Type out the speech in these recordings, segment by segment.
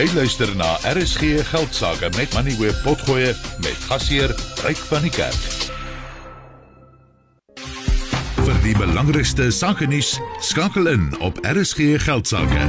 Jy luister na RSG Geldsaake met Money Web Potgoe met gasheer Ryk van die Kerk. Vir die belangrikste sake nuus skakel in op RSG Geldsaake.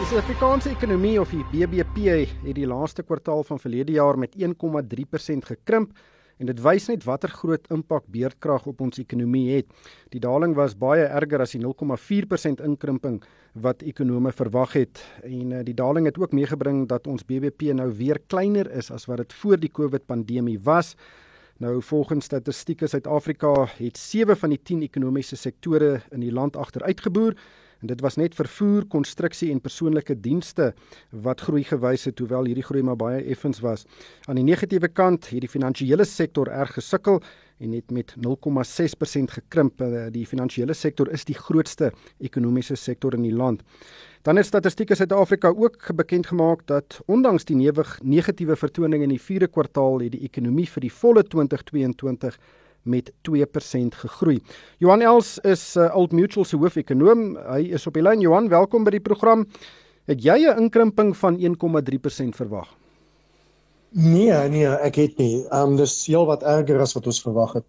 Die Suid-Afrikaanse ekonomie of die BBP het die laaste kwartaal van verlede jaar met 1,3% gekrimp en dit wys net watter groot impak beerdkrag op ons ekonomie het. Die daling was baie erger as die 0,4% inkrimping wat ekonome verwag het en uh, die daling het ook meegebring dat ons BBP nou weer kleiner is as wat dit voor die COVID-pandemie was. Nou volgens statistieke Suid-Afrika het 7 van die 10 ekonomiese sektore in die land agteruitgeboer en dit was net vervoer, konstruksie en persoonlike dienste wat groei gewys het hoewel hierdie groei maar baie effens was. Aan die negatiewe kant het die finansiële sektor erg gesukkel en het met 0,6% gekrimp. Eh, die finansiële sektor is die grootste ekonomiese sektor in die land. Dan het Statistiek Suid-Afrika ook bekend gemaak dat ondanks die negatiewe vertoning in die 4de kwartaal het die ekonomie vir die volle 2022 met 2% gegroei. Johan Els is uh, Old Mutual se hoofekonoom. Hy is op die lyn. Johan, welkom by die program. Het jy 'n inkrimping van 1,3% verwag? Nee, nee, ek het nie. Ehm um, dis heel wat erger as wat ons verwag het.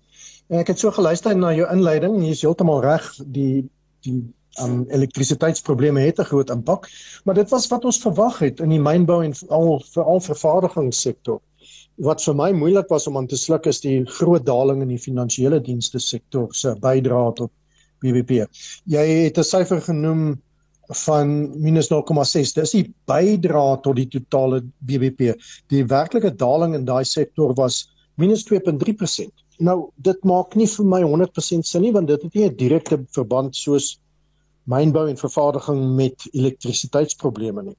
En ek het so geluister na jou inleiding. Jy is heeltemal reg. Die die um elektrisiteitsprobleme het 'n groot impak, maar dit was wat ons verwag het in die mynbou en al veral vervaardigingssektor wat vir my moeilik was om aan te sluk is die groot daling in die finansiële dienste sektor se bydrae tot BBP. Jy het 'n syfer genoem van minus 0,6. Dis die bydrae tot die totale BBP. Die werklike daling in daai sektor was minus 2.3%. Nou dit maak nie vir my 100% sin nie want dit het nie 'n direkte verband soos mynbou en vervaardiging met elektrisiteitsprobleme nie.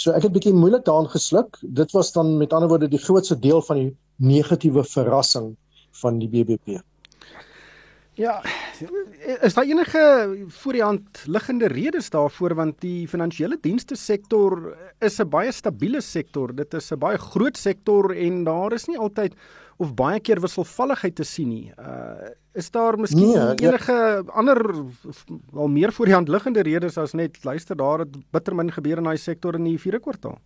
So ek het bietjie moeilik daarin gesluk. Dit was dan met ander woorde die grootste deel van die negatiewe verrassing van die BBP. Ja, is daar enige voor die hand liggende redes daarvoor want die finansiële dienste sektor is 'n baie stabiele sektor. Dit is 'n baie groot sektor en daar is nie altyd of baie keer wisselvalligheid te sien nie. Uh is daar miskien nee, enige ja. ander wel meer voor die hand liggende redes as net luister daar het bittermin gebeur in daai sektor in die 4de kwartaal?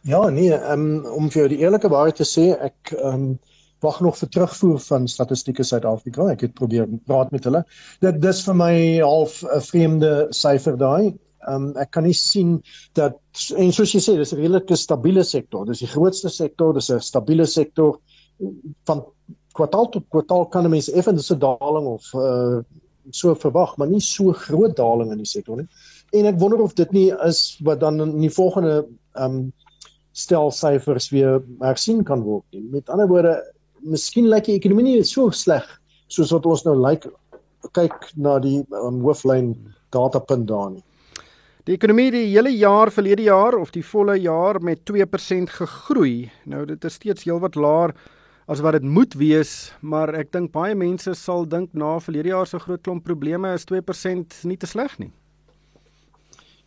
Ja, nee, um, om vir die eerlike waarheid te sê, ek ehm um, wag nog vir terugvoer van Statistiek Suid-Afrika. Ek het probeer praat met hulle. Dit dis vir my half 'n vreemde syfer daai. Ehm um, ek kan nie sien dat en soos jy sê, dis 'n redelike stabiele sektor. Dis die grootste sektor, dis 'n stabiele sektor van kwartaal tot kwartaal kan 'n mens effens 'n daling of uh, so verwag, maar nie so groot daling in die sektor nie. En ek wonder of dit nie is wat dan in die volgende ehm um, stel syfers weer hersien kan word nie. Met ander woorde, miskien lyk die ekonomie nie so sleg soos wat ons nou lyk kyk na die um, hooflyn datapunt daar nie. Die ekonomie die hele jaar verlede jaar of die volle jaar met 2% gegroei. Nou dit is steeds heelwat laer as wat dit moet wees, maar ek dink baie mense sal dink na verlede jaar se groot klomp probleme is 2% nie te sleg nie.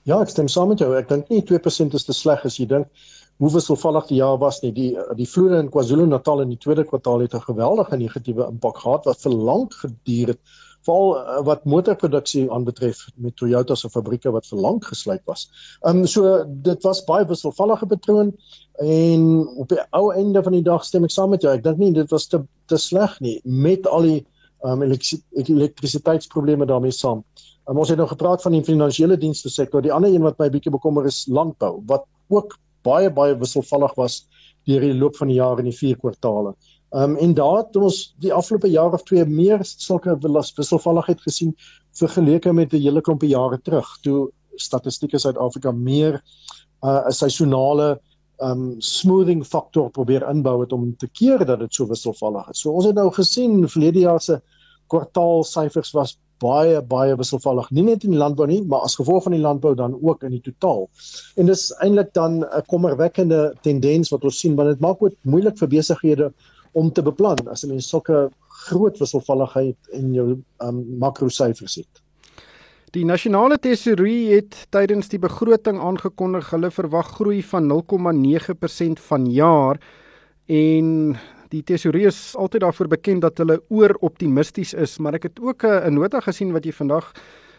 Ja, ek stem saam met jou. Ek dink nie 2% is te sleg as jy dink hoe wisselvallig die jaar was nie. Die die vloede in KwaZulu-Natal in die tweede kwartaal het 'n geweldige negatiewe impak gehad wat vir lank geduur het veral uh, wat motorproduksie aanbetref met Toyota se fabrieke wat vir lank gesluit was. Ehm um, so dit was baie wisselvallige patroon en op die ou einde van die dag stem ek saam met jou. Ek dink nie dit was te te sleg nie met al die ehm um, elektrisiteitsprobleme daarmee saam. Um, ons het nou gepraat van die finansiële dienste sektor. Die ander een wat my bietjie bekommer is landbou wat ook baie baie wisselvallig was deur die loop van die jaar in die vier kwartaale. Um en daar het ons die afgelope jaar of twee meer sulke wisselvalligheid gesien vergeleke met 'n hele klompie jare terug toe statistieke Suid-Afrika meer uh, 'n uh, seisonale um smoothing faktor probeer inbou het om te keer dat dit so wisselvallig is. So ons het nou gesien verlede jaar se kwartaal syfers was baie baie wisselvallig, nie net in die landbou nie, maar as gevolg van die landbou dan ook in die totaal. En dis eintlik dan 'n kommerwekkende tendens wat ons sien want dit maak ook moeilik vir besighede om te beplan as 'n mens sulke groot wisselvalligheid in jou um, makrosyfers het. Die nasionale tesourier het tydens die begroting aangekondig hulle verwag groei van 0,9% vanjaar en die tesourier is altyd daarvoor bekend dat hulle oor optimisties is, maar ek het ook 'n nota gesien wat jy vandag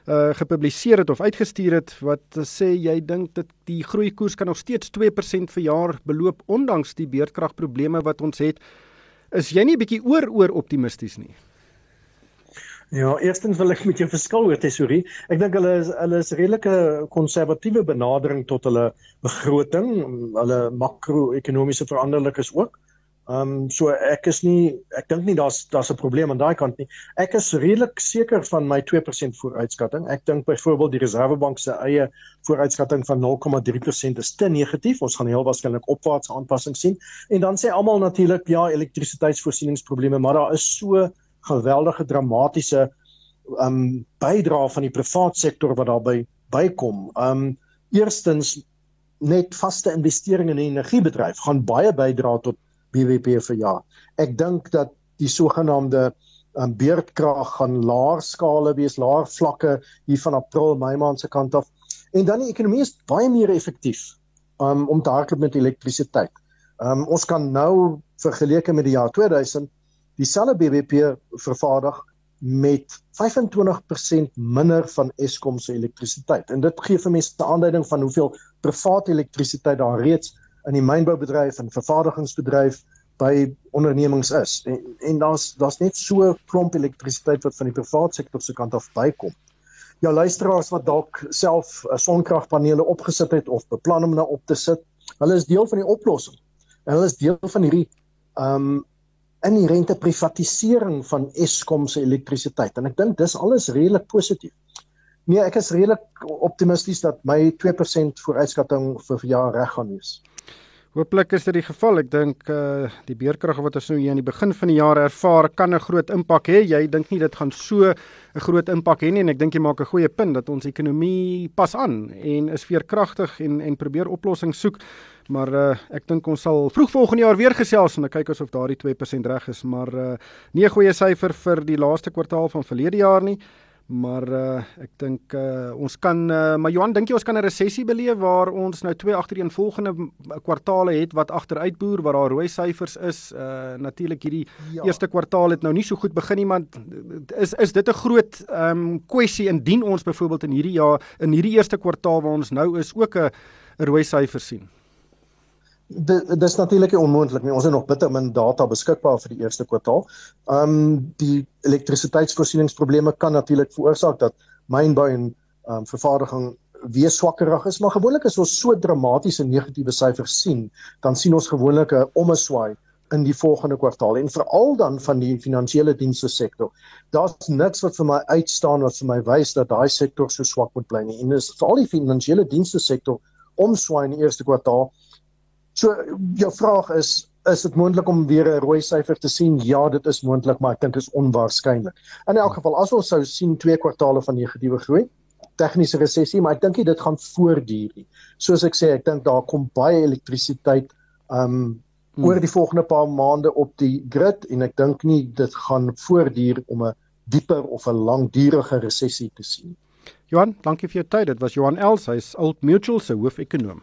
uh gepubliseer het of uitgestuur het wat sê jy dink dit die groeikoers kan nog steeds 2% vir jaar beloop ondanks die beerdkragprobleme wat ons het. Is jy nie bietjie oor oor optimisties nie? Ja, eerstens wil ek met jou verskil oor tesorie. Ek dink hulle is hulle is redelike konservatiewe benadering tot hulle begroting, hulle makro-ekonomiese veranderlikes ook. Ehm um, so ek is nie ek dink nie daar's daar's 'n probleem aan daai kant nie. Ek is redelik seker van my 2% vooruitskatting. Ek dink byvoorbeeld die Reserwebank se eie vooruitskatting van 0,3% is te negatief. Ons gaan heel waarskynlik opwaartse aanpassings sien. En dan sê almal natuurlik ja, elektrisiteitsvoorsieningsprobleme, maar daar is so geweldige dramatiese ehm um, bydrae van die private sektor wat daarbey bykom. Ehm um, eerstens net vaste investeringe in 'n energiebedryf gaan baie bydra tot BBP vir jaar. Ek dink dat die sogenaamde um, beerdkrag gaan laer skale wees, laer vlakke hier van April, Mei maand se kant af. En dan die ekonomie is baie meer effektief um, om te hardloop met elektrisiteit. Um, ons kan nou vergeleke met die jaar 2000 dieselfde BBP vervaardig met 25% minder van Eskom se elektrisiteit. En dit gee vir mense 'n aanduiding van hoeveel private elektrisiteit daar reeds in die mynboubedryf en vervaardigingsbedryf by ondernemings is. En, en daar's daar's net so klomp elektrisiteit wat van die private sektor se kant af bykom. Ja, luisteraars wat dalk self uh, sonkragpanele opgesit het of beplan om nou op te sit, hulle is deel van die oplossing. En hulle is deel van hierdie ehm um, inherente privatisering van Eskom se elektrisiteit. En ek dink dis alles redelik positief. Nee, ek is redelik optimisties dat my 2% vooruitskatting vir verjaar reg gaan wees. Hooplik is dit die geval. Ek dink uh die beerkrag wat ons nou hier aan die begin van die jaar ervaar, kan 'n groot impak hê. Jy dink nie dit gaan so 'n groot impak hê nie en ek dink jy maak 'n goeie punt dat ons ekonomie pas aan en is veerkragtig en en probeer oplossings soek. Maar uh ek dink ons sal vroeg volgende jaar weer gesels en kyk of daardie 2% reg is, maar uh nie 'n goeie syfer vir die laaste kwartaal van verlede jaar nie maar uh, ek dink uh, ons kan uh, maar Johan dink jy ons kan 'n resessie beleef waar ons nou twee agtereenvolgende kwartaale het wat agteruitboer waar daar rooi syfers is? Uh, natuurlik hierdie ja. eerste kwartaal het nou nie so goed begin nie maar is is dit 'n groot um, kwessie? Indien ons byvoorbeeld in hierdie jaar in hierdie eerste kwartaal waar ons nou is ook 'n rooi syfer sien dis natuurlik onmoontlik nie. Ons het nog bitter min data beskikbaar vir die eerste kwartaal. Ehm um, die elektrisiteitsvoorsieningsprobleme kan natuurlik veroorsaak dat mynbou en ehm um, vervaardiging weer swakkerig is, maar gewoonlik as ons so dramatiese negatiewe syfers sien, dan sien ons gewoonlik 'n omeswaai in die volgende kwartaal en veral dan van die finansiële dienste sektor. Daar's niks wat vir my uitstaan wat vir my wys dat daai sektor so swak moet bly nie. En dis veral die finansiële dienste sektor omswaai in die eerste kwartaal So jou vraag is is dit moontlik om weer 'n rooi syfer te sien? Ja, dit is moontlik, maar ek dink dit is onwaarskynlik. In elk geval, as ons sou sien twee kwartaale van negatiewe groei, tegniese resessie, maar ek dink dit gaan voortduur nie. Soos ek sê, ek dink daar kom baie elektrisiteit um hmm. oor die volgende paar maande op die grid en ek dink nie dit gaan voortduur om 'n dieper of 'n langdurige resessie te sien. Johan, dankie vir jou tyd. Dit was Johan Els, hy's Old Mutual se hoofekonoom.